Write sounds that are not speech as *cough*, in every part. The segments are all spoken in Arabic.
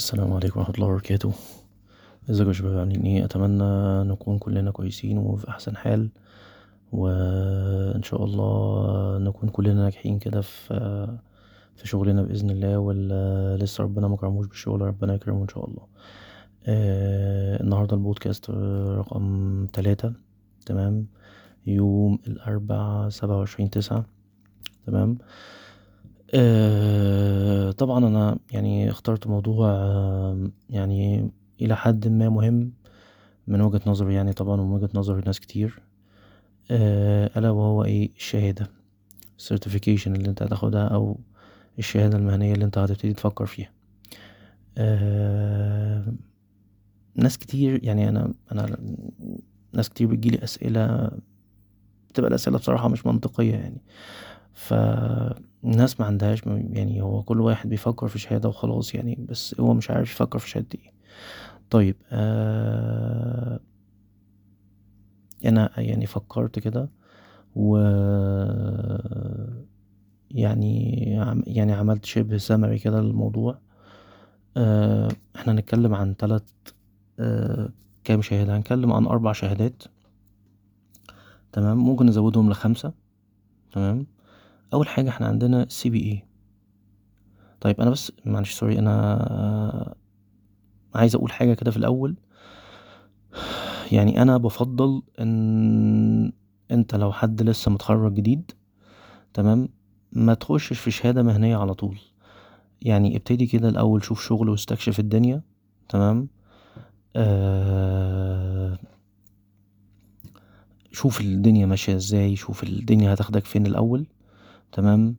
السلام عليكم ورحمة الله وبركاته. ازيكم يا شباب؟ عاملين إيه أتمنى نكون كلنا كويسين وفي أحسن حال وإن شاء الله نكون كلنا ناجحين كده في في شغلنا بإذن الله واللي لسه ربنا مكرموش بالشغل ربنا يكرمه إن شاء الله. آه النهارده البودكاست رقم تلاتة تمام؟ يوم الأربعاء سبعة وعشرين تسعة تمام؟ آه طبعا أنا يعني اخترت موضوع آه يعني إلى حد ما مهم من وجهة نظري يعني طبعا ومن وجهة نظر ناس كتير. آه ألا وهو إيه؟ الشهادة. Certification اللي أنت هتاخدها أو الشهادة المهنية اللي أنت هتبتدي تفكر فيها. آه ناس كتير يعني أنا أنا ناس كتير بتجيلي أسئلة بتبقى الأسئلة بصراحة مش منطقية يعني. فالناس ما عندهاش يعني هو كل واحد بيفكر في شهادة وخلاص يعني بس هو مش عارف يفكر في شهادة إيه. طيب آه أنا يعني فكرت كده و يعني يعني عملت شبه سمري كده للموضوع. آه إحنا هنتكلم عن تلات آه كام شهادة؟ هنتكلم عن أربع شهادات. تمام؟ ممكن نزودهم لخمسة. تمام؟ أول حاجة إحنا عندنا CPA طيب أنا بس معلش sorry أنا عايز أقول حاجة كده في الأول. يعني أنا بفضل إن أنت لو حد لسه متخرج جديد تمام ما تخشش في شهادة مهنية على طول. يعني ابتدي كده الأول شوف شغل واستكشف الدنيا تمام؟ آه شوف الدنيا ماشية إزاي شوف الدنيا هتاخدك فين الأول. تمام؟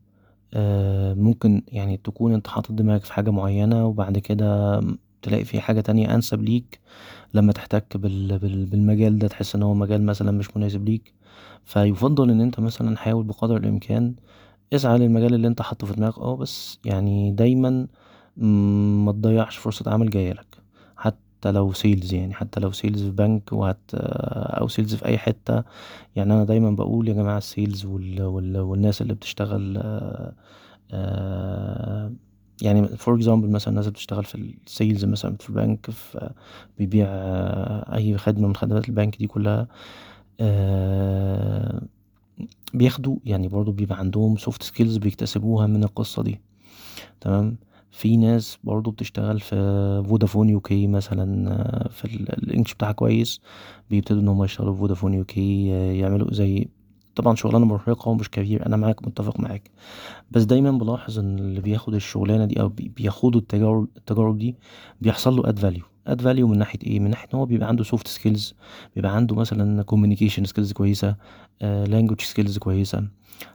آه ممكن يعني تكون انت حاطط دماغك في حاجة معينة وبعد كده تلاقي في حاجة تانية أنسب ليك لما تحتك بال بال بالمجال ده تحس إن هو مجال مثلا مش مناسب ليك. فيفضل إن أنت مثلا حاول بقدر الإمكان اسعى للمجال اللي أنت حاطه في دماغك. آه بس يعني دايما ما تضيعش فرصة عمل جايلك حتى لو sales يعني حتى لو sales في بنك وهت أو sales في أي حتة. يعني أنا دايما بقول يا جماعة ال sales وال... وال... والناس اللي بتشتغل آآ يعني for example مثلا الناس اللي بتشتغل في ال sales مثلا في بنك في بيبيع أي خدمة من خدمات البنك دي كلها بياخدوا يعني برضو بيبقى عندهم soft skills بيكتسبوها من القصة دي. تمام؟ في ناس برضو بتشتغل في Vodafone UK مثلا في ال English بتاعها كويس بيبتدوا إن هم يشتغلوا في Vodafone UK يعملوا زي طبعا شغلانة مرهقة ومش career. أنا معاك متفق معاك. بس دايما بلاحظ إن اللي بياخد الشغلانة دي أو بياخدوا التجارب التجارب دي بيحصل له add value add value من ناحية إيه؟ من ناحية إن هو بيبقى عنده soft skills بيبقى عنده مثلا communication skills كويسة language skills كويسة.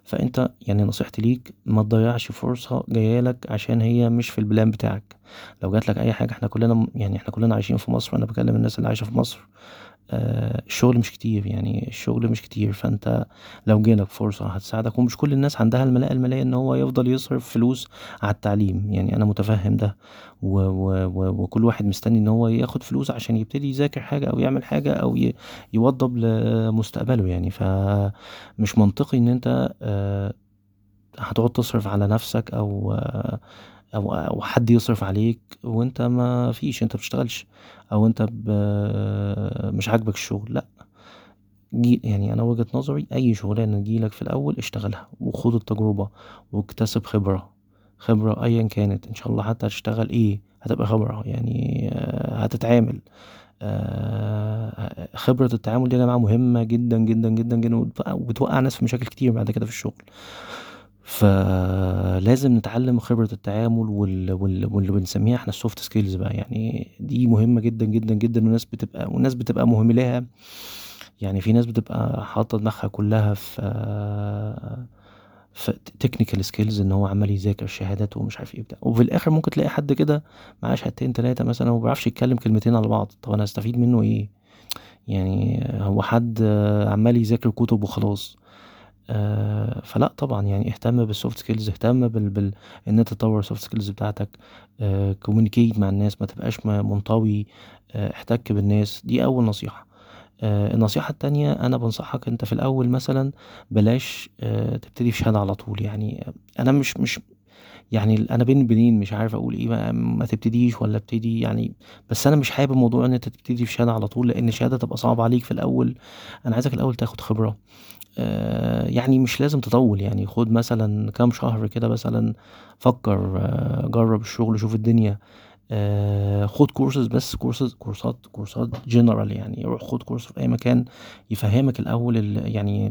فأنت يعني نصيحتي ليك ما تضيعش فرصة جايالك عشان هي مش في البلان بتاعك. لو جات لك أي حاجة إحنا كلنا يعني إحنا كلنا عايشين في مصر أنا بكلم الناس اللي عايشة في مصر. آه الشغل مش كتير يعني الشغل مش كتير فأنت لو جالك فرصة هتساعدك. ومش كل الناس عندها الملاءة المالية إن هو يفضل يصرف فلوس على التعليم. يعني أنا متفهم ده. و و و وكل واحد مستني إن هو ياخد فلوس عشان يبتدي يذاكر حاجة أو يعمل حاجة أو يوضب لمستقبله. يعني فمش منطقي إن أنت آه هتقعد تصرف على نفسك أو آه أو حد يصرف عليك وأنت ما فيش أنت بتشتغلش أو أنت مش عاجبك الشغل. لأ يعني أنا وجهة نظري أي شغلانة تجيلك في الأول اشتغلها وخد التجربة واكتسب خبرة خبرة ايا كانت إن شاء الله حتى هتشتغل إيه؟ هتبقى خبرة يعني هتتعامل. خبرة التعامل دي يا جماعة مهمة جدا جدا جدا جدا وبتوقع ناس في مشاكل كتير بعد كده في الشغل. فلازم نتعلم خبرة التعامل وال... وال... واللي بنسميها إحنا ال soft skills بقى. يعني دي مهمة جدا جدا جدا والناس بتبقى والناس بتبقى مهملها يعني في ناس بتبقى حاطة دماغها كلها في في technical skills إن هو عمال يذاكر شهادات ومش عارف إيه بتاع. وفي الآخر ممكن تلاقي حد كده معاه شهادتين تلاتة مثلا وما بيعرفش يتكلم كلمتين على بعض. طب أنا هستفيد منه إيه؟ يعني هو حد عمال يذاكر كتب وخلاص. آه فلا طبعا يعني اهتم بال soft skills اهتم بال, بال إن أنت تطور ال soft skills بتاعتك communicate مع الناس ما تبقاش منطوي آه احتك بالناس. دي أول نصيحة. آه النصيحة التانية أنا بنصحك أنت في الأول مثلا بلاش آه تبتدي في شهادة على طول. يعني أنا مش مش يعني أنا بين البنين مش عارف أقول إيه ما, ما تبتديش ولا ابتدي يعني. بس أنا مش حابب موضوع إن أنت تبتدي في شهادة على طول لأن الشهادة تبقى صعبة عليك في الأول. أنا عايزك الأول تاخد خبرة. آه يعني مش لازم تطول يعني خد مثلا كام شهر كده مثلا فكر آه جرب الشغل شوف الدنيا. آه خد كورسز بس كورسز كورسات كورسات جنرال يعني روح خد course في أي مكان يفهمك الأول ال يعني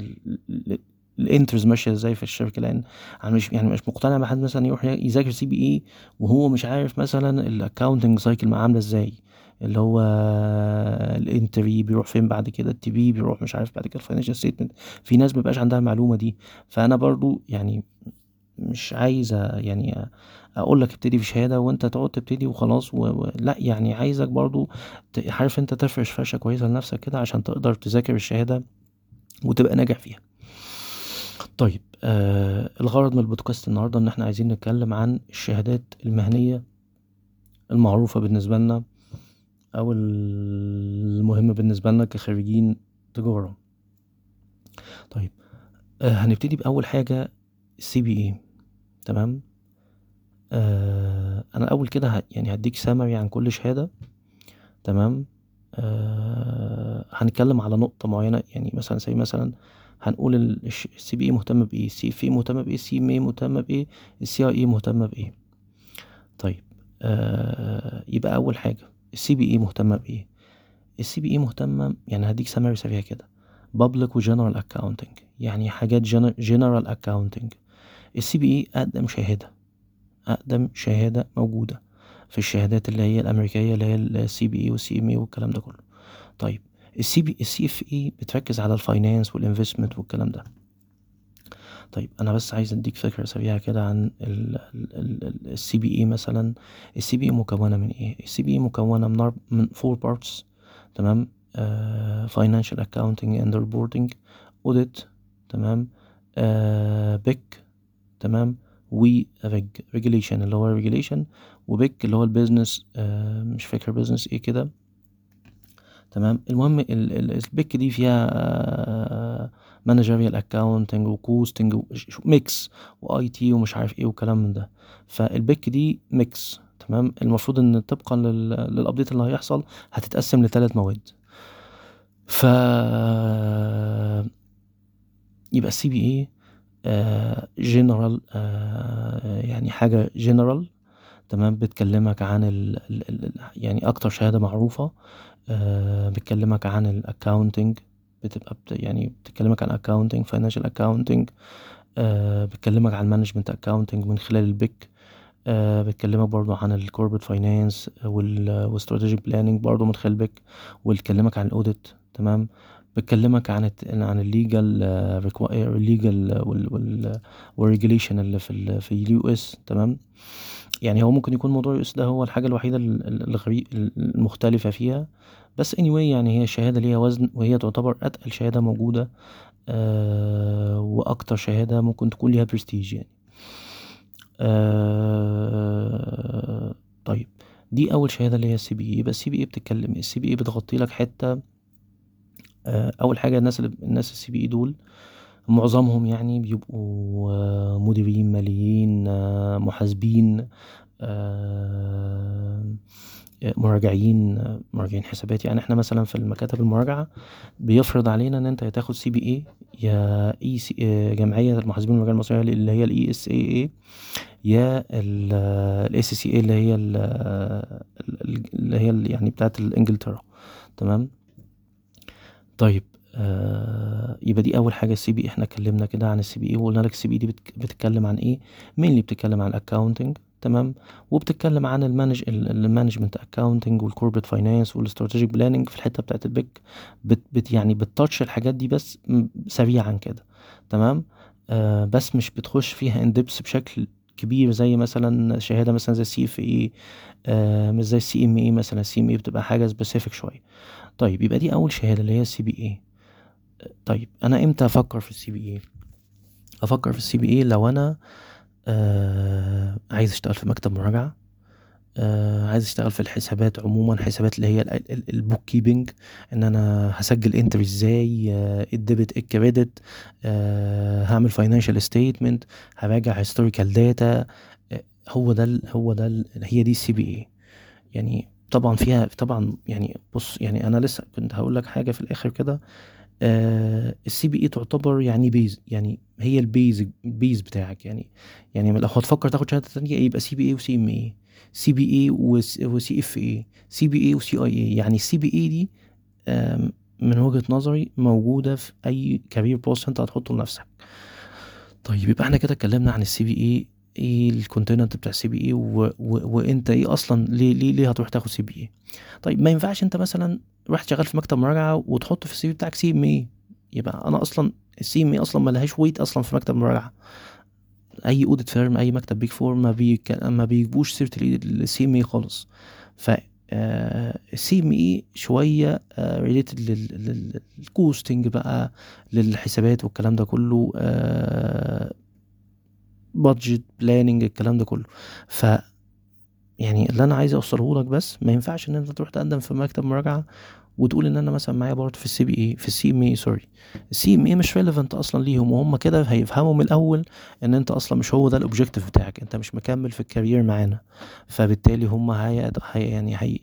ال ال entries ماشية إزاي في الشركة لأن أنا مش يعني مش مقتنع بحد مثلا يروح يذاكر CPA وهو مش عارف مثلا ال accounting cycle عاملة إزاي. اللي هو ال entry بيروح فين بعد كده ال TB بيروح مش عارف بعد كده ال financial statement في ناس مبقاش عندها المعلومة دي. فأنا برضو يعني مش عايز يعني أقول لك ابتدي في شهادة وأنت تقعد تبتدي وخلاص و... و... لا يعني عايزك برضو. عارف أنت تفرش فرشة كويسة لنفسك كده عشان تقدر تذاكر الشهادة وتبقى ناجح فيها. طيب آه الغرض من البودكاست النهارده إن إحنا عايزين نتكلم عن الشهادات المهنية المعروفة بالنسبة لنا أو المهم بالنسبة لنا كخريجين تجارة. طيب آه هنبتدي بأول حاجة السي بي اي تمام؟ آه أنا اول كده يعني هديك سامري عن كل شهادة. تمام؟ آه هنتكلم على نقطة معينة يعني مثلا زي مثلا هنقول ال CPA مهتم بإيه؟ ال CFA مهتم بإيه؟ ال CMA مهتم بإيه؟ ال CIA مهتم بإيه؟ طيب آه يبقى أول حاجة ال CPA مهتمه بإيه؟ ال CPA مهتمه يعني هديك سمري سريع كده. public و general accounting يعني حاجات general accounting ال CPA أقدم شهادة أقدم شهادة موجودة في الشهادات اللي هي الأمريكية اللي هي ال CPA وال CMA والكلام ده كله. طيب ال CP ال CFA بتركز على ال finance وال investment والكلام ده. طيب أنا بس عايز أديك فكرة سريعة كده عن ال CPA مثلا. ال CPA مكونة من إيه؟ ال CPA مكونة من من four parts تمام؟ financial accounting and reporting audit تمام؟ BEC تمام؟ و regulation اللي هو regulation و BEC اللي هو ال business آه مش فاكر business إيه كده. تمام؟ المهم ال BEC دي فيها managerial accounting و costing mix و IT ومش عارف إيه وكلام من ده. فال BEC دي mix تمام؟ المفروض إن طبقا لل update اللي هيحصل هتتقسم لثلاث مواد. ف يبقى ال CPA general يعني حاجة جنرال تمام بتكلمك عن ال ال يعني أكتر شهادة معروفة آه بتكلمك عن ال accounting بتبقى بت يعني بتكلمك عن accounting financial accounting آه بتكلمك عن management accounting من خلال ال BEC آه بتكلمك برضو عن ال corporate finance وال strategic planning برضو من خلال ال BEC وبتكلمك عن ال audit تمام؟ بتكلمك عن عن ال legal ال legal وال regulation اللي في في ال US تمام؟ يعني هو ممكن يكون موضوع ال US ده هو الحاجة الوحيدة الغريب المختلفة فيها. بس anyway يعني هي شهاده ليها وزن وهي تعتبر أتقل شهادة موجودة آه وأكتر شهادة ممكن تكون ليها برستيج يعني. آه طيب. دي أول شهادة اللي هي ال CPA يبقى ال CPA بتتكلم ال CPA بتغطي لك حتة آه أول حاجة الناس اللي الناس ال CPA دول معظمهم يعني بيبقوا آه مديرين ماليين آه محاسبين مراجعين مراجعين حسابات. يعني إحنا مثلا في المكاتب المراجعة بيفرض علينا إن أنت تاخد سي بي اي يا اي سي جمعية المحاسبين والمراجعين المصريه اللي هي الاي اس اي اي يا ال ACCA اللي هي اللي هي يعني بتاعت إنجلترا. تمام؟ طيب. آه يبقى دي أول حاجة ال CP إحنا اتكلمنا كده عن ال CPA وقلنا لك ال CP دي بتتكلم عن إيه؟ مين اللي بتتكلم عن ال accounting تمام؟ وبتتكلم عن المانج المانجمنت اكاونتنج والكوربريت فاينانس والاستراتيجيك بلاننج في الحتة بتاعت ال BEC بت, بت يعني بت touch الحاجات دي بس سريعا كده. تمام؟ آه بس مش بتخش فيها in depth بشكل كبير زي مثلا شهادة مثلا زي ال CFA مش زي ال CMA مثلا. ال CMA بتبقى حاجة specific شوية. طيب يبقى دي أول شهادة اللي هي ال CPA طيب أنا إمتى أفكر في ال CPA أفكر في ال CPA لو أنا آه عايز أشتغل في مكتب مراجعة آه عايز أشتغل في الحسابات عموما حسابات اللي هي ال bookkeeping إن أنا هسجل entry إزاي آه ال debit ال credit آه هعمل financial statement هراجع historical data هو ده هو ده هي دي ال CPA يعني طبعا فيها طبعا يعني بص يعني أنا لسه كنت هقول لك حاجة في الآخر كده آه ال CPA تعتبر يعني base يعني هي ال base ال base بتاعك يعني. يعني لو هتفكر تاخد شهادة تانية يبقى CPA و CMA سي بي إي وسي إف إي سي بي إي وسي آي إي. يعني ال CPA دي من وجهة نظري موجودة في أي career post انت هتحطه لنفسك. طيب يبقى إحنا كده اتكلمنا عن ال CPA إيه ال content بتاع ال CPA وإنت إيه أصلا ليه ليه ليه هتروح تاخد CPA؟ طيب ما ينفعش أنت مثلا رحت شغال في مكتب مراجعة وتحط في ال CV بتاعك CMA يبقى أنا أصلا ال CMA أصلا ما لهاش weight أصلا في مكتب مراجعه أي audit firm أي مكتب Big Four ما بي ما بيجيبوش سيرة ال CMA خالص. ف ال CMA شوية related لل costing بقى للحسابات والكلام ده كله budget planning الكلام ده كله. ف يعني اللي أنا عايز أوصله لك بس ما ينفعش إن أنت تروح تقدم في مكتب مراجعة وتقول إن أنا مثلا معايا part في ال CPA في ال CMA sorry ال CMA مش relevant أصلا ليهم وهم كده هيفهموا من الأول إن أنت أصلا مش هو ده ال objective بتاعك أنت مش مكمل في ال career معانا. فبالتالي هم هي يعني هي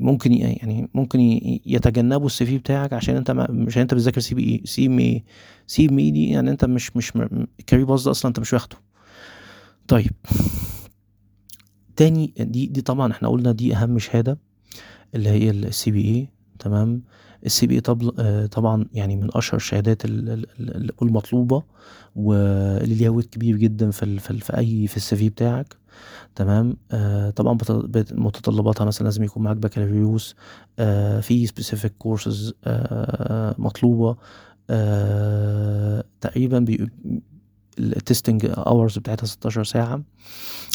ممكن يعني ممكن يتجنبوا ال CV بتاعك عشان أنت مش أنت بتذاكر سي بي اي سي إم اي سي إم اي دي يعني أنت مش مش ال career path ده أصلا أنت مش واخده. طيب. تاني دي دي طبعا إحنا قلنا دي أهم شهادة اللي هي ال CPA تمام؟ ال CPA طبعا يعني من أشهر الشهادات ال- ال- ال- المطلوبة واللي ليها weight كبير جدا في في, أي في ال CV بتاعك تمام؟ آه طبعا متطلباتها مثلا لازم يكون معاك بكالوريوس آه في specific courses آه مطلوبة آه تقريبا ال testing hours بتاعتها 16 ساعة.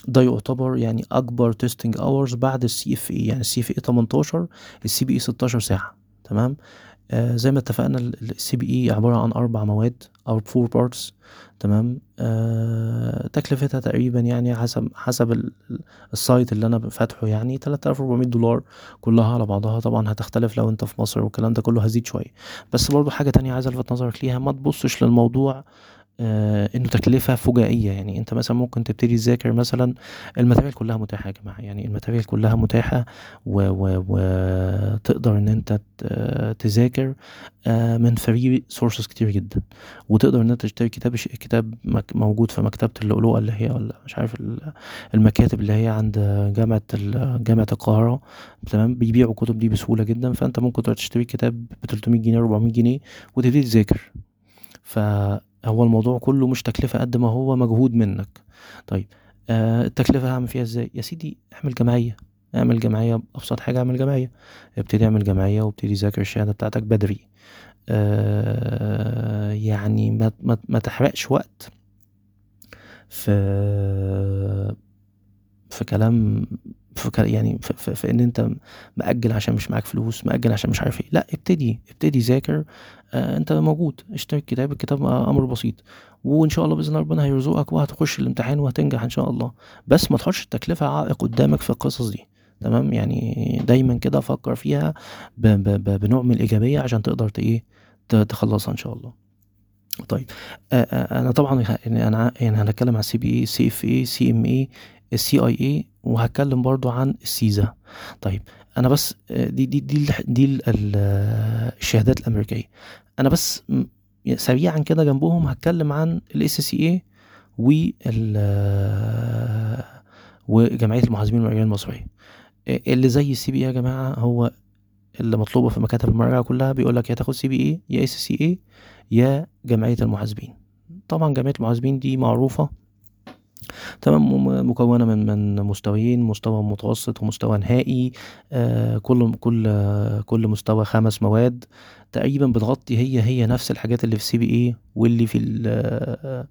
ده يعتبر يعني أكبر testing hours بعد ال CFA يعني ال CFA 18 ال CPA 16 ساعة. تمام؟ آه زي ما اتفقنا ال CPA عبارة عن أربع مواد أو four parts تمام؟ آه تكلفتها تقريبا يعني حسب حسب ال- ال- ال site اللي أنا فاتحه يعني 3400 دولار كلها على بعضها. طبعا هتختلف لو أنت في مصر والكلام ده كله هزيد شوية. بس برضو حاجة تانية عايز ألفت نظرك ليها ما تبصش للموضوع إنه تكلفة فجائية. يعني أنت مثلا ممكن تبتدي تذاكر مثلا ال material كلها متاحة يا جماعة. يعني ال material كلها متاحة وتقدر إن أنت ت- تذاكر آه من free sources كتير جدا. وتقدر إن أنت تشتري كتاب كتاب موجود في مكتبة اللؤلؤة اللي هي ولا مش عارف ال- المكاتب اللي هي عند جامعة ال- جامعة القاهرة. تمام؟ بيبيعوا الكتب دي بسهولة جدا. فأنت ممكن تشتري كتاب ب 300 جنيه 400 جنيه وتبتدي تذاكر. فهو الموضوع كله مش تكلفة قد ما هو مجهود منك. طيب آه التكلفة هعمل فيها إزاي؟ يا سيدي اعمل جمعية. اعمل جمعية أبسط حاجة أعمل جمعية. ابتدي اعمل جمعية وابتدي ذاكر الشهادة بتاعتك بدري. آه يعني ما, ما, ما تحرقش وقت في في كلام في يعني في, في, ان انت مأجل عشان مش معاك فلوس مأجل عشان مش عارف إيه. لا ابتدي ابتدي ذاكر آه انت موجود. اشتري الكتاب الكتاب أمر بسيط. وان شاء الله بإذن ربنا هيرزقك وهتخش الامتحان وهتنجح إن شاء الله. بس ما تحطش التكلفة عائق قدامك في القصص دي. تمام؟ يعني دايما كده فكر فيها ب ب ب بنوع من الإيجابية عشان تقدر إيه تخلصها إن شاء الله. طيب آه، آه، أنا طبعا يعني أنا يعني هنتكلم عن السي بي اي سي اف اي سي ام اي ال CIA وهتكلم برضو عن ال CISA. طيب أنا بس آه، دي دي دي دي آه، الشهادات الأمريكية. أنا بس سريعا كده جنبهم هتكلم عن ال ACCA آه، وجمعية المحاسبين والمراجعين المصرية. آه، اللي زي ال CPA يا جماعة هو اللي مطلوبة في مكاتب المراجعة كلها بيقول لك يا تاخد CPA يا ACCA يا جمعية المحاسبين. طبعا جمعية المحاسبين دي معروفة تمام م- مكونة من من مستويين مستوى متوسط ومستوى نهائي آه كل كل كل مستوى خمس مواد. تقريبا بتغطي هي هي نفس الحاجات اللي في ال CPA واللي في آه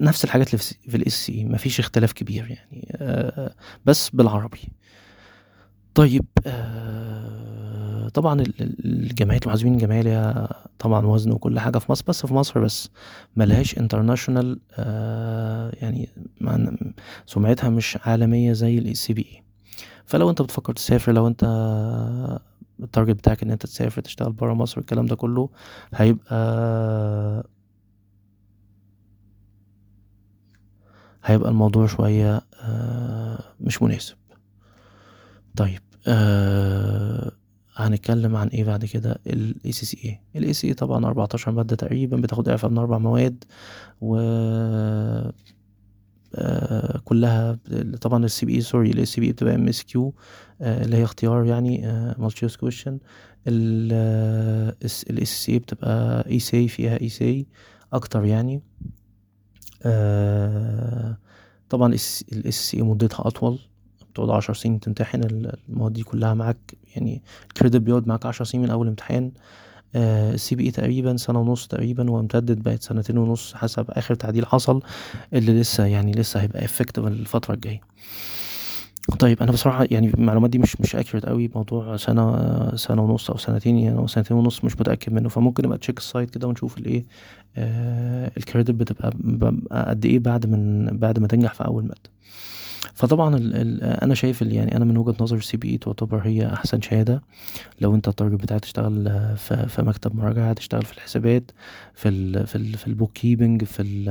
نفس الحاجات اللي في ال ACCA مفيش اختلاف كبير يعني آه بس بالعربي. طيب آه طبعا ال- ال- الجمعية المحاسبين الجمعية ليها طبعا وزن وكل حاجة في مصر بس في مصر بس ملهاش international آه يعني مع- سمعتها مش عالمية زي ال ACCA فلو أنت بتفكر تسافر لو أنت ال target بتاعك إن أنت تسافر تشتغل برا مصر الكلام ده كله هيبقى هيبقى الموضوع شوية مش مناسب. طيب هنتكلم عن إيه بعد كده؟ ال ACCA ال ACCA طبعا 14 مادة تقريبا بتاخد إعفاء من أربع مواد و آه كلها طبعا السي بي اي سوري الاس سي بي بتبقى ام اس كيو اللي هي اختيار يعني مالتي تشويس كويشن الاس سي بتبقى اي سي فيها اي سي أكتر يعني. آه طبعا الاس سي مدتها أطول. بتقعد عشر سنين تمتحن المواد دي كلها معاك يعني ال credit بيقعد معاك عشر سنين من أول امتحان. ال CPA تقريبا سنة ونص تقريبا وامتدت بقت سنتين ونص حسب آخر تعديل حصل اللي لسه يعني لسه هيبقى effective الفترة الجاية. طيب أنا بصراحة يعني المعلومات دي مش مش accurate قوي موضوع سنة سنة ونص أو سنتين يعني أو سنتين ونص مش متأكد منه. فممكن نبقى check ال site كده ونشوف الايه آه ال credit بتبقى قد إيه بعد من بعد ما تنجح في أول مادة. فطبعا ال ال أنا شايف يعني أنا من وجهة نظري ال CPA تعتبر هي أحسن شهادة. لو أنت ال target بتاعك تشتغل في, في مكتب مراجعة تشتغل في الحسابات في ال في ال في ال bookkeeping في ال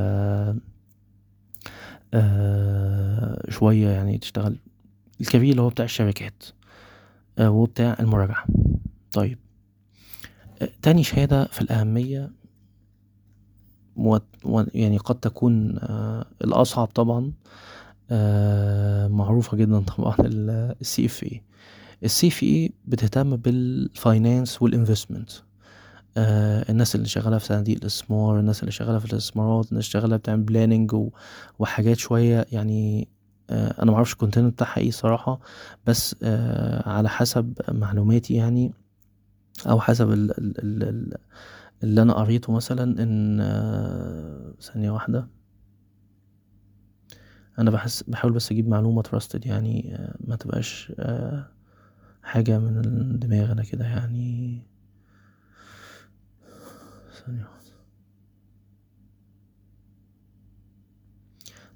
آه شوية يعني تشتغل ال career اللي هو بتاع الشركات آه وبتاع المراجعة. طيب آه تاني شهادة في الأهمية و يعني قد تكون آه الأصعب طبعا معروفة جدا طبعا ال CFA ال CFA بتهتم بال finance وال investment آه الناس اللي شغالة في صناديق الاستثمار الناس اللي شغالة في الاستثمارات الناس اللي شغالة بتعمل planning وحاجات شوية يعني آه أنا معرفش ال content بتاعها إيه صراحة بس آه على حسب معلوماتي يعني أو حسب ال ال ال اللي أنا قريته مثلا إن آه ثانية واحدة. أنا بحس بحاول بس أجيب معلومة تراستد يعني ما تبقاش حاجة من الدماغ أنا كده يعني. ثانية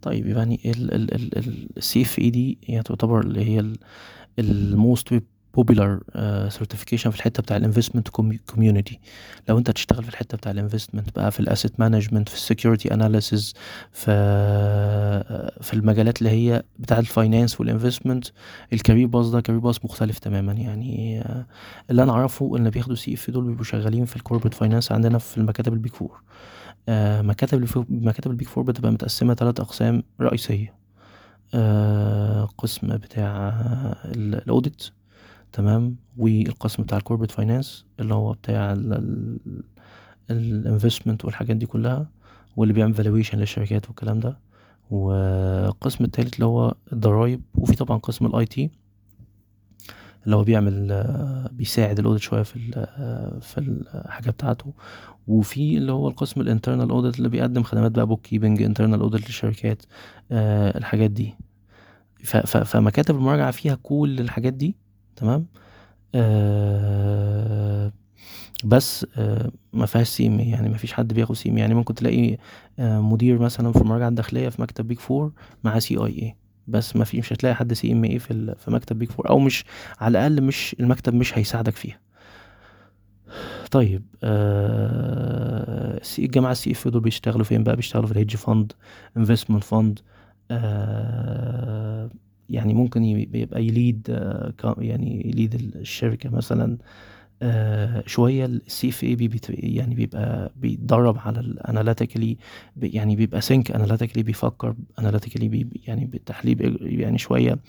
طيب يعني ال CFA دي هي تعتبر اللي هي ال most popular certification في الحتة بتاع ال investment community لو انت تشتغل في الحتة بتاع ال investment بقى في ال asset management في ال security analysis في uh, في المجالات اللي هي بتاع ال finance وال investment ال career path ده career path مختلف تماما. يعني uh, اللي أنا أعرفه إن بياخدوا CFA دول بيبقوا شغالين في ال corporate finance عندنا في المكاتب ال Big Four. uh, مكاتب مكاتب ال Big Four بتبقى متقسمة ثلاث أقسام رئيسية. قسم بتاع ال audit تمام؟ والقسم بتاع ال corporate finance اللي هو بتاع ال investment والحاجات دي كلها واللي بيعمل valuation للشركات والكلام ده. والقسم التالت اللي هو الضرايب وفي طبعا قسم ال IT اللي هو بيعمل بيساعد ال audit شوية في في الحاجة بتاعته. وفي اللي هو القسم ال internal audit اللي بيقدم خدمات بقى bookkeeping internal audit للشركات الحاجات دي. فمكاتب المراجعة فيها كل الحاجات دي. تمام؟ آه بس آه ما فيهاش CMA يعني ما فيش حد بياخد CMA يعني ممكن تلاقي آه مدير مثلا في المراجعة الداخلية في مكتب Big Four مع CIA بس ما في مش هتلاقي حد CMA في في مكتب Big Four أو مش على الأقل مش المكتب مش هيساعدك فيها. طيب آه الجماعه ال CFA دول بيشتغلوا فين بقى؟ بيشتغلوا في ال hedge fund investment fund آه يعني ممكن يبقى ي lead يعني ي lead الشركة مثلا شوية ال CFA يعني بيبقى بيتدرب على ال analytically يعني بيبقى think analytically بيفكر analytically بي يعني بالتحليل يعني شوية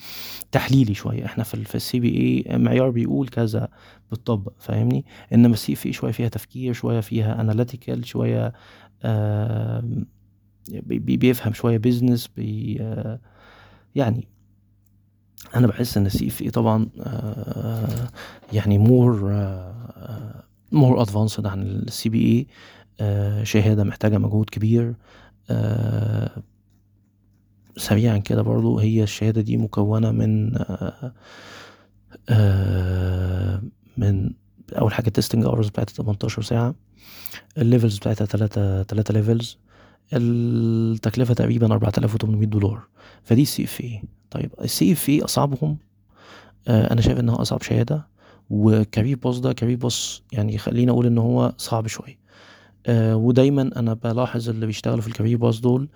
تحليلي شوية. إحنا في ال CPA معيار بيقول كذا بتطبق فاهمني؟ إنما ال CFA شوية فيها تفكير شوية فيها analytical شوية آه بي بيفهم شوية business بي آه يعني أنا بحس إن ال CFA طبعا آه يعني more more advanced عن ال CPA شهادة محتاجة مجهود كبير. آه سريعا كده برضو هي الشهادة دي مكونة من آه من أول حاجة testing hours بتاعتها 18 ساعة ال levels بتاعتها 3 3 levels التكلفة تقريبا 4800 دولار. فدي ال CFA طيب ال CFA أصعبهم آه أنا شايف إنها أصعب شهادة و career path ده career path يعني خلينا أقول إن هو صعب شوية. آه ودايما أنا بلاحظ اللي بيشتغلوا في ال career path دول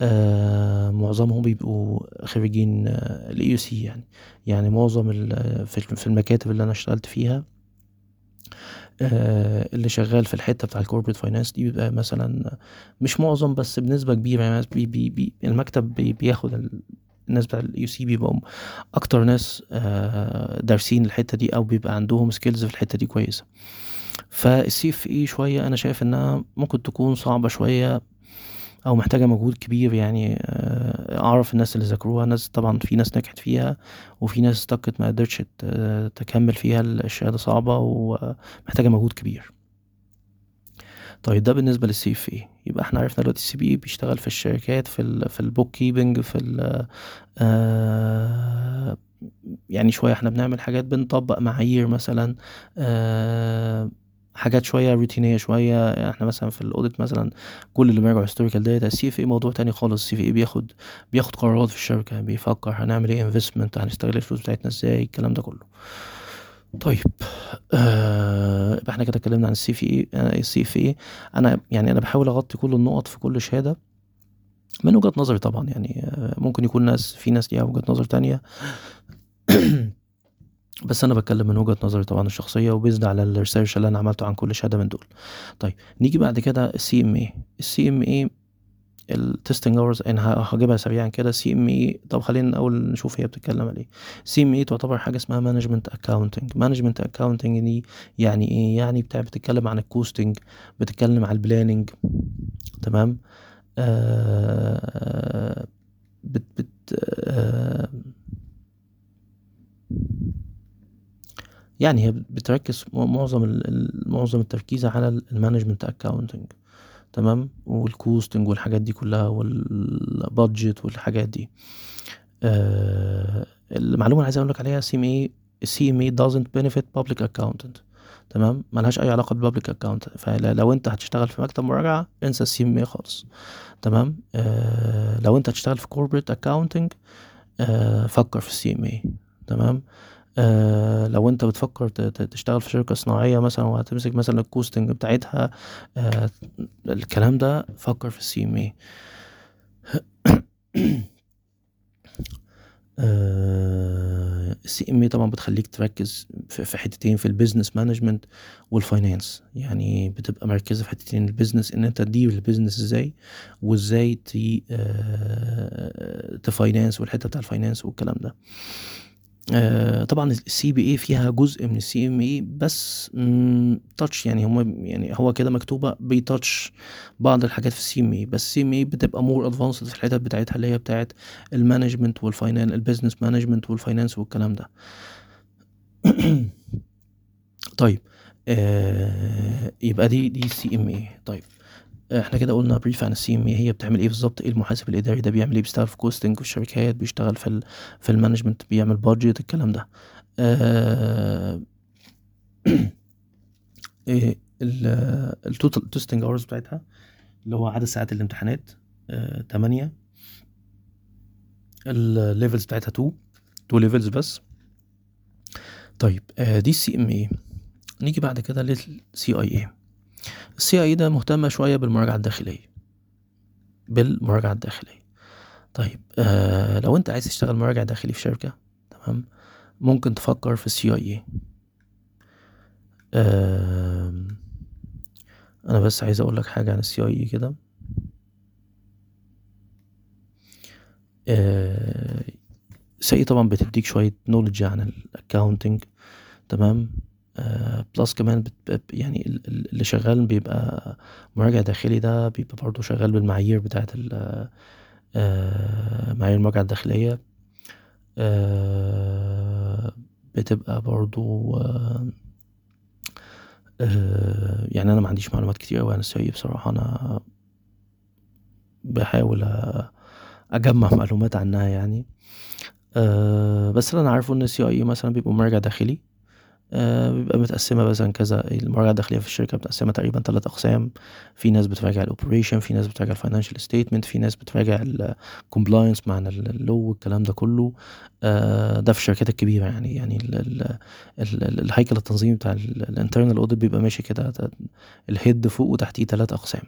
آه معظمهم بيبقوا خريجين ال AUC يعني. يعني معظم في المكاتب اللي أنا اشتغلت فيها آه اللي شغال في الحتة بتاع ال corporate finance دي بيبقى مثلا مش معظم بس بنسبة كبيرة يعني بي بي بي المكتب بي بياخد الناس بتاع ال AUC بيبقوا أكتر ناس آه دارسين الحتة دي أو بيبقى عندهم skills في الحتة دي كويسة. فال CFA شوية أنا شايف إنها ممكن تكون صعبة شوية أو محتاجة مجهود كبير يعني أعرف الناس اللي ذاكروها ناس طبعا في ناس نجحت فيها وفي ناس سقطت ما قدرتش تكمل فيها الشهاده صعبة ومحتاجة مجهود كبير. طيب ده بالنسبة لل CFA يبقى إحنا عرفنا دلوقتي ال CPA بيشتغل في الشركات في ال في ال bookkeeping في ال آه يعني شوية إحنا بنعمل حاجات بنطبق معايير مثلا آه حاجات شوية روتينية شوية. إحنا مثلا في ال audit مثلا كل اللي بيراجعوا historical data ال CFA موضوع تاني خالص. ال CFA بياخد بياخد قرارات في الشركة بيفكر هنعمل إيه investment هنستغل الفلوس بتاعتنا إزاي الكلام ده كله. طيب آه يبقى إحنا كده اتكلمنا عن ال CFA ال CFA أنا يعني أنا بحاول أغطي كل النقط في كل شهادة من وجهة نظري طبعا. يعني ممكن يكون ناس في ناس ليها وجهة نظر تانية. بس أنا بتكلم من وجهة نظري طبعا الشخصية و based على ال research اللي أنا عملته عن كل شهاده من دول. طيب نيجي بعد كده ال CMA ال CMA ال testing hours أنا هجيبها سريعا كده. CMA طب خلينا الأول نشوف هي بتتكلم على إيه. CMA تعتبر حاجة اسمها management accounting management accounting دي يعني إيه؟ يعني بتاع بتتكلم عن ال costing بتتكلم عن ال planning تمام؟ آه بت بت آه يعني هي بتركز معظم معظم التركيز على ال management accounting تمام؟ وال costing والحاجات دي كلها وال budget والحاجات دي. آه المعلومة اللي عايز أقول لك عليها CMA ال CMA doesn't benefit public accountant تمام؟ ملهاش أي علاقة بال public account فلو أنت هتشتغل في مكتب مراجعة انسى ال CMA خالص تمام؟ آه لو أنت هتشتغل في corporate accounting آه فكر في ال CMA تمام؟ آه لو انت بتفكر تشتغل في شركة صناعية مثلا وهتمسك مثلا ال costing بتاعتها آه الكلام ده فكر في ال CMA ال *coughs* CMA طبعا بتخليك تركز في حتتين في ال business management وال finance. يعني بتبقى مركزة في حتتين ال business إن انت تدير ال business إزاي وازاي ت finance والحتة بتاع ال finance والكلام ده. آه طبعا ال CPA فيها جزء من ال CMA بس touch يعني هم يعني هو كده مكتوبة بي touch بعض الحاجات في ال CMA بس ال CMA بتبقى more advanced في الحتت بتاعتها اللي هي بتاعت المانجمنت والفاينانس البيزنس مانجمنت والفاينانس والكلام ده. *clears throat* طيب آه يبقى دي دي ال CMA طيب إحنا كده قلنا brief عن ال CMA بتعمل إيه بالظبط؟ إيه المحاسب الاداري ده بيعمل إيه؟ بيشتغل في costing في الشركات بيشتغل في في ال management بيعمل budget الكلام ده. آه *clears throat* إيه ال total testing hours بتاعتها اللي هو عدد ساعات الامتحانات آه 8 ال levels بتاعتها 2 2 levels بس. طيب آه دي ال CMA. نيجي بعد كده لل CIA ال CIA ده مهتمة شوية بالمراجعة الداخلية. بالمراجعة الداخلية. طيب آه لو انت عايز تشتغل مراجع داخلي في شركة تمام ممكن تفكر في ال CIA آه أنا بس عايز أقول لك حاجة عن ال CIA كده. آه CIA طبعا بتديك شوية knowledge عن ال accounting تمام؟ plus كمان بت يعني اللي شغال بيبقى مراجع داخلي ده بيبقى برضه شغال بالمعايير بتاعت آه معايير المراجعة الداخلية. آه بتبقى برضه يعني أنا ما عنديش معلومات كتير أوي عن ال CIA بصراحة. أنا بحاول أجمع معلومات عنها يعني. بس اللي أنا عارفه إن ال CIA مثلا بيبقى مراجع داخلي. آه بيبقى متقسمة مثلا كذا المراجعة الداخلية في الشركة متقسمة تقريبا ثلاث أقسام. في ناس بتراجع ال operation في ناس بتراجع ال financial statement في ناس بتراجع ال compliance مع ال law والكلام ده كله. آه ده في الشركات الكبيرة يعني. يعني ال ال ال الهيكل التنظيمي بتاع ال internal audit بيبقى ماشي كده ال head فوق وتحتيه ثلاث أقسام.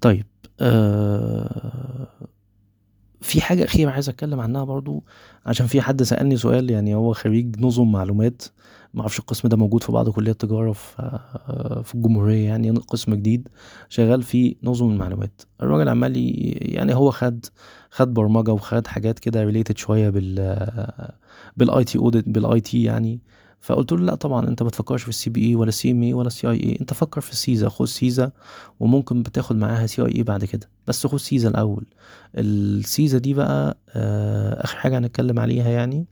طيب آه في حاجة أخيرة عايز أتكلم عنها برضو عشان في حد سألني سؤال يعني هو خريج نظم معلومات معرفش القسم ده موجود في بعض كليات تجارة في في الجمهورية يعني قسم جديد شغال في نظم المعلومات. الراجل عمال يعني هو خد خد برمجة وخد حاجات كده related شوية بال بال IT audit بال IT يعني. فقلت له لا طبعا أنت ما تفكرش في ال CPA ولا ال CMA ولا ال CIA. أنت فكر في ال CISA خد CISA وممكن بتاخد معاها CIA بعد كده. بس خد CISA الأول. ال CISA دي بقى آه، آخر حاجة هنتكلم عليها يعني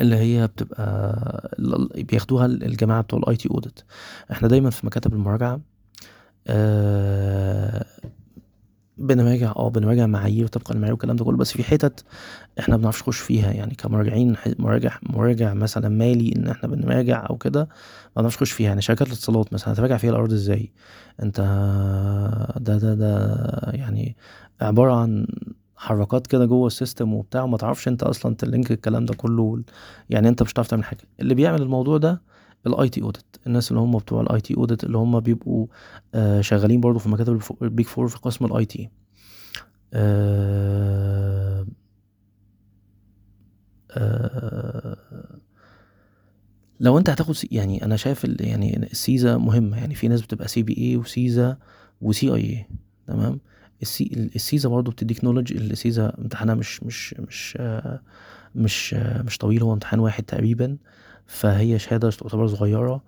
اللي هي بتبقى بياخدوها الجماعة بتوع ال IT audit إحنا دايما في مكاتب المراجعة آه، بنراجع آه بنراجع معايير طبقا للمعايير والكلام ده كله بس في حتت إحنا ما بنعرفش نخش فيها. يعني كمراجعين مراجع مراجع مثلا مالي إن إحنا بنراجع أو كده ما بنعرفش نخش فيها. يعني شركات الاتصالات مثلا هتراجع فيها الإيراد إزاي؟ أنت ده ده ده يعني عبارة عن حركات كده جوه ال system وبتاع وما تعرفش أنت أصلا ت link الكلام ده كله يعني أنت مش هتعرف تعمل حاجة. اللي بيعمل الموضوع ده ال IT audit الناس اللي هم بتوع ال IT audit اللي هم بيبقوا آه شغالين برضو في مكاتب ال Big Four في قسم ال IT. آه آه لو انت هتاخد يعني أنا شايف يعني ال CISA مهمة. يعني في ناس بتبقى CPA و CISA و CIA تمام؟ السي ال CISA برضو بتديك knowledge ال CISA امتحانها مش مش مش آه مش آه مش طويل. هو امتحان واحد تقريبا. فهي شهادة تعتبر صغيرة.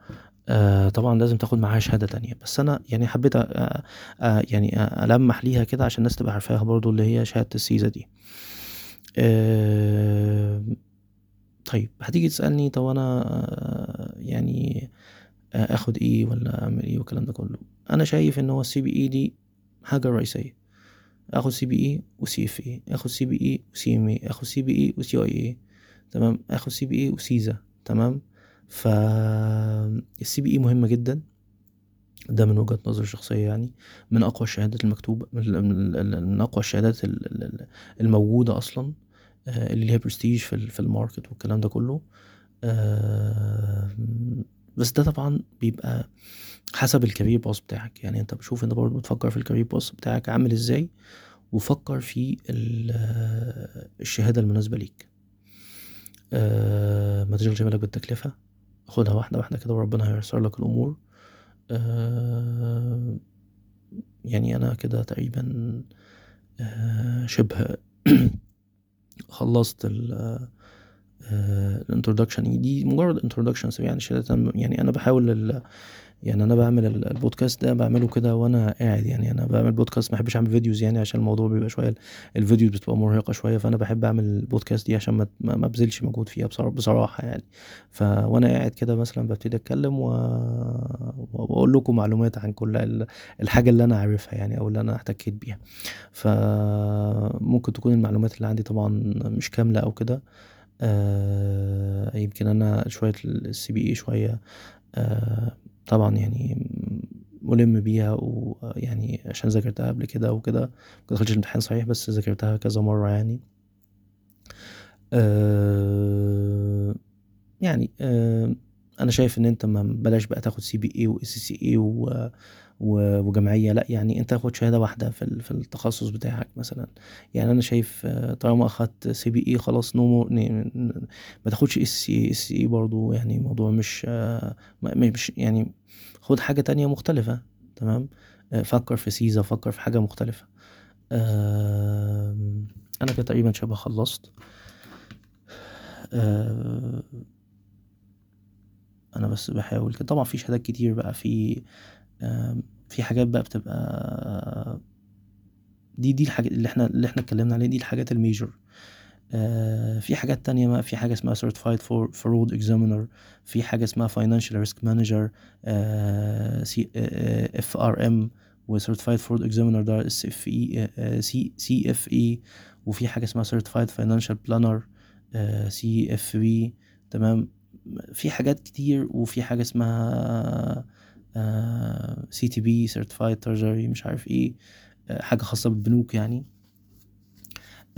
آه طبعا لازم تاخد معاها شهادة تانية. بس أنا يعني حبيت أ- أ- يعني ألمح ليها كده عشان الناس تبقى عارفاها برضو اللي هي شهادة ال CISA دي. آه طيب هتيجي تسألني طب أنا آه، يعني آه، آخد إيه ولا أعمل إيه والكلام ده كله؟ أنا شايف إن هو ال CPA دي حاجة رئيسية. آخد CPA و CFA آخد CPA و CMA آخد CPA و CIA تمام؟ آخد CPA و CISA تمام؟ ف ال CPA مهمة جدا. ده من وجهة نظري الشخصية يعني. من أقوى الشهادات المكتوبة من, أقوى الشهادات ال- ال- ال- الموجودة أصلا آه، اللي ليها برستيج في ال- في ال market والكلام ده كله. آه، بس ده طبعا بيبقى حسب ال career path بتاعك. يعني أنت بشوف أنت برضه بتفكر في ال career path بتاعك عامل إزاي وفكر في آه، الشهادة المناسبة ليك. ما تشغلش بالك بالتكلفة. خدها واحدة واحدة كده وربنا هييسر لك الأمور. آه، يعني أنا كده تقريبا آه، شبه *clears throat* خلصت ال ال introduction دي مجرد introduction يعني يعني أنا بحاول يعني أنا بعمل ال- البودكاست ده بعمله كده وأنا قاعد يعني. أنا بعمل بودكاست ما بحبش أعمل videos يعني عشان الموضوع بيبقى شوية ال- ال videos بتبقى مرهقة شوية فأنا بحب أعمل البودكاست دي عشان ما ما أبذلش مجهود فيها بصرا- بصراحة يعني. ف وأنا قاعد كده مثلا ببتدي أتكلم و... وأقول لكم معلومات عن كل ال- الحاجة اللي أنا عارفها يعني أو اللي أنا احتكيت بيها. فممكن تكون المعلومات اللي عندي طبعا مش كاملة أو كده. آه يمكن أنا شوية ال CPA شوية آه طبعا يعني ملم بيها ويعني عشان ذاكرتها قبل كده وكده ما دخلتش الامتحان صحيح بس ذاكرتها كذا مرة يعني. آه يعني آه أنا شايف إن أنت ما بلاش بقى تاخد و ACCA وجمعية. لا يعني انت تاخد شهادة واحدة في في التخصص بتاعك مثلا. يعني أنا شايف آه، طالما أخدت CPA خلاص no more ما تاخدش ACCA برضو. يعني الموضوع مش آه، مش يعني خد حاجة تانية مختلفة. تمام؟ آه، فكر في سيزا فكر في حاجة مختلفة. أنا كده تقريبا شبه خلصت. أنا بس بحاول طبعا في شهادات كتير بقى في في حاجات بقى بتبقى دي دي الحاجات اللي إحنا اللي إحنا اتكلمنا عليها دي الحاجات الميجر آه في حاجات تانية بقى في حاجة اسمها Certified Fraud Examiner في حاجة اسمها Financial Risk Manager آه سي آه FRM و Certified Fraud Examiner ده اس اف اي سي اف اي وفي حاجة اسمها Certified Financial Planner CFP تمام؟ في حاجات كتير وفي حاجة اسمها CTP Certified Treasury مش عارف إيه آه، حاجة خاصة بالبنوك يعني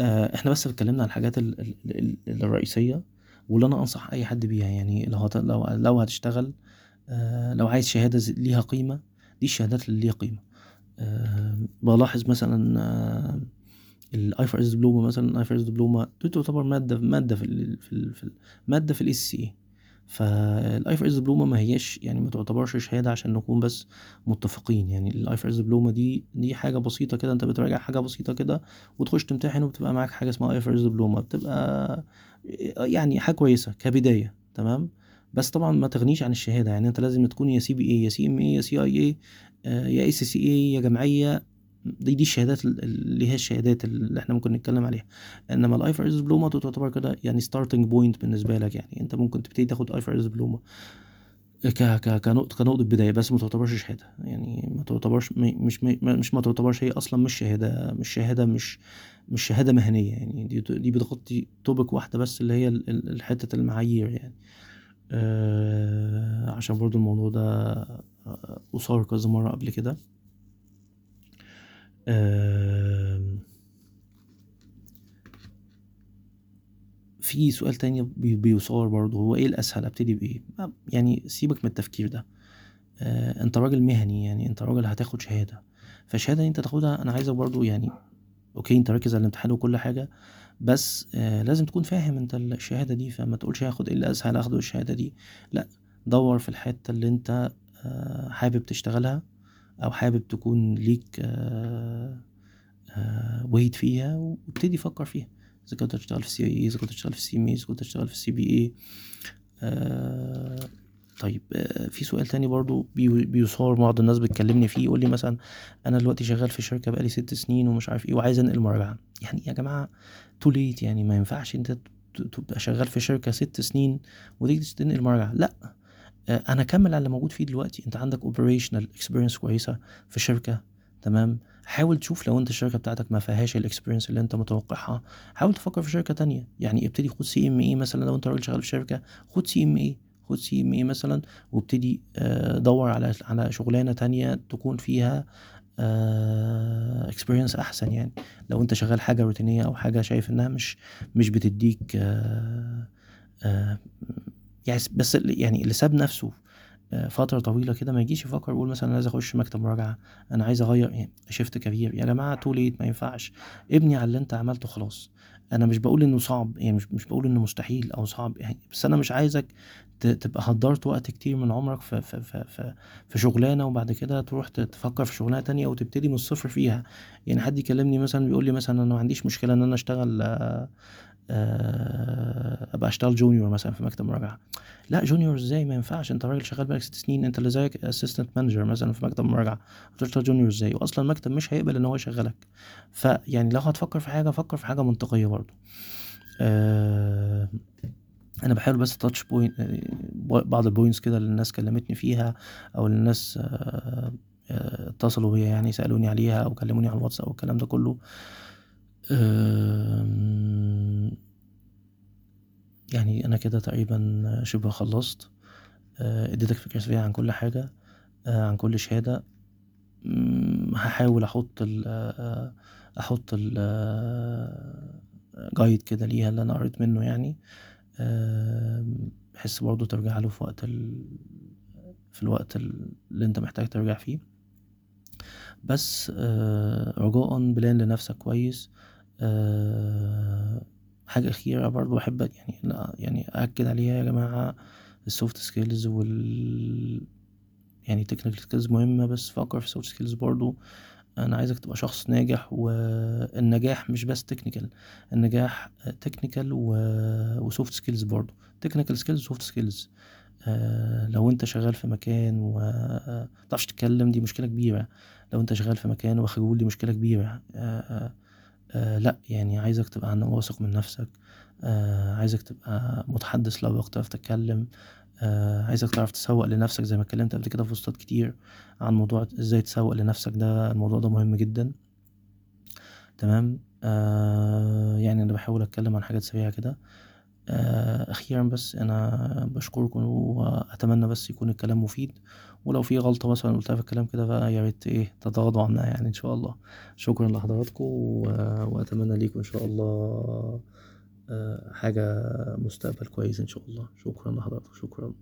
آه، إحنا بس اتكلمنا عن الحاجات ال- ال- ال- الرئيسية واللي أنا أنصح أي حد بيها يعني لو. لو لو هتشتغل آه، لو عايز شهادة ز- ليها قيمة دي الشهادات اللي ليها قيمة آه، بلاحظ مثلا ال IFRS diploma مثلا ال IFRS diploma دي تعتبر مادة مادة في ال في, ال في ال مادة في ال ACCA فال IFRS diploma ما هياش يعني ما تعتبرش شهادة عشان نكون بس متفقين. يعني ال IFRS diploma دي دي حاجة بسيطة كده. انت بتراجع حاجة بسيطة كده وتخش تمتحن وبتبقى معاك حاجة اسمها IFRS diploma بتبقى يعني حاجة كويسة كبداية. تمام؟ بس طبعا ما تغنيش عن الشهادة. يعني انت لازم تكون يا CPA يا CMA يا CIA يا ACCA يا جمعية دي دي الشهادات اللي هي الشهادات اللي إحنا ممكن نتكلم عليها. انما ال IFRS diploma تعتبر كده يعني starting point بالنسبة لك يعني. انت ممكن تبتدي تاخد IFRS diploma ك ك كنقطة كنقطة بداية بس ما تعتبرش شهادة. يعني ما تعتبرش مش مش ما تعتبرش هي أصلا مش شهادة مش شهادة مش مش شهادة مهنية يعني. دي دي بتغطي توبك واحدة بس اللي هي حتة المعايير يعني. آه عشان برضو الموضوع ده أثار كذا مرة قبل كده. في سؤال تاني بيصور برضه هو إيه الأسهل؟ أبتدي بإيه؟ يعني سيبك من التفكير ده. آه أنت راجل مهني يعني أنت راجل هتاخد شهادة. فالشهادة أنت تاخدها أنا عايزك برضه يعني okay أنت ركز على الامتحان وكل حاجة بس آه لازم تكون فاهم أنت الشهادة دي فما تقولش هاخد إيه الأسهل أخده الشهادة دي. لأ دور في الحتة اللي أنت آه حابب تشتغلها. أو حابب تكون ليك weight فيها وابتدي فكر فيها. إذا كنت هتشتغل في CIA إذا كنت هتشتغل في CMA إذا كنت هتشتغل في CPA طيب في سؤال تاني برضو بيصور بعض الناس بتكلمني فيه يقول لي مثلا أنا دلوقتي شغال في شركة بقالي ست سنين ومش عارف إيه وعايز أنقل مراجعة. يعني يا جماعة too late يعني ما ينفعش أنت تبقى شغال في شركة ست سنين وتيجي تنقل مراجعة. لأ أنا كمل على اللي موجود فيه دلوقتي. أنت عندك operational experience كويسة في شركة تمام؟ حاول تشوف لو أنت الشركة بتاعتك ما فيهاش ال experience اللي أنت متوقعها. حاول تفكر في شركة تانية. يعني ابتدي خد CMA مثلا لو أنت راجل شغال في شركة خد CMA خد CMA مثلا وابتدي دور على على شغلانة تانية تكون فيها experience أحسن يعني. لو أنت شغال حاجة روتينية أو حاجة شايف إنها مش مش بتديك يعني بس يعني اللي ساب نفسه فترة طويلة كده ما يجيش يفكر يقول مثلا أنا عايز أخش مكتب مراجعة أنا عايز أغير يعني shift career يا جماعة too late ما ينفعش. ابني على اللي أنت عملته خلاص. أنا مش بقول إنه صعب يعني مش, مش بقول إنه مستحيل أو صعب يعني بس أنا مش عايزك تبقى هدرت وقت كتير من عمرك في, في, في, في, في شغلانة وبعد كده تروح تفكر في شغلانة تانية وتبتدي من الصفر فيها. يعني حد يكلمني مثلا بيقول لي مثلا أنا ما عنديش مشكلة إن أنا أشتغل أبقى أشتغل junior مثلا في مكتب مراجعة. لا junior إزاي؟ ما ينفعش. أنت راجل شغال بقالك ست سنين أنت اللي زيك assistant manager مثلا في مكتب مراجعة. هتشتغل junior إزاي؟ واصلا المكتب مش هيقبل إن هو يشغلك. فيعني لو هتفكر في حاجة فكر في حاجة منطقية برضو أه أنا بحاول بس touch point بعض ال points كده اللي الناس كلمتني فيها أو اللي الناس اتصلوا بيا يعني سألوني عليها أو كلموني على الواتس أو الكلام ده كله. يعني أنا كده تقريبا شبه خلصت. اديتك فكرة سريعة عن كل حاجة عن كل شهادة. هحاول أحط ال أحط ال جايد كده ليها اللي أنا قريت منه يعني. بحس برضو ترجع له في وقت ال... في الوقت اللي أنت محتاج ترجع فيه. بس رجاء بلان لنفسك كويس. أه حاجة أخيرة برضو أحب يعني يعني أأكد عليها يا جماعة ال soft skills وال يعني technical skills مهمة بس فكر في ال soft skills برضو. أنا عايزك تبقى شخص ناجح والنجاح مش بس technical النجاح technical و soft skills برضو. technical skills و soft skills آه لو أنت شغال في مكان ومتعرفش تتكلم دي مشكلة كبيرة. لو أنت شغال في مكان وخجول دي مشكلة كبيرة. آه لا يعني عايزك تبقى واثق من نفسك آه عايزك تبقى متحدث لو تعرف تتكلم آه عايزك تعرف تسوق لنفسك زي ما اتكلمت قبل كده في بوستات كتير عن موضوع إزاي تسوق لنفسك ده الموضوع ده مهم جدا. تمام؟ آه يعني أنا بحاول أتكلم عن حاجات سريعة كده. آه أخيرا بس أنا بشكركم وأتمنى بس يكون الكلام مفيد. ولو في غلطة مثلا قلتها في الكلام كده بقى يا ريت إيه تتغاضوا عنها يعني إن شاء الله. شكرا لحضراتكم وأتمنى ليكم إن شاء الله حاجة مستقبل كويس إن شاء الله. شكرا لحضراتكم شكرا.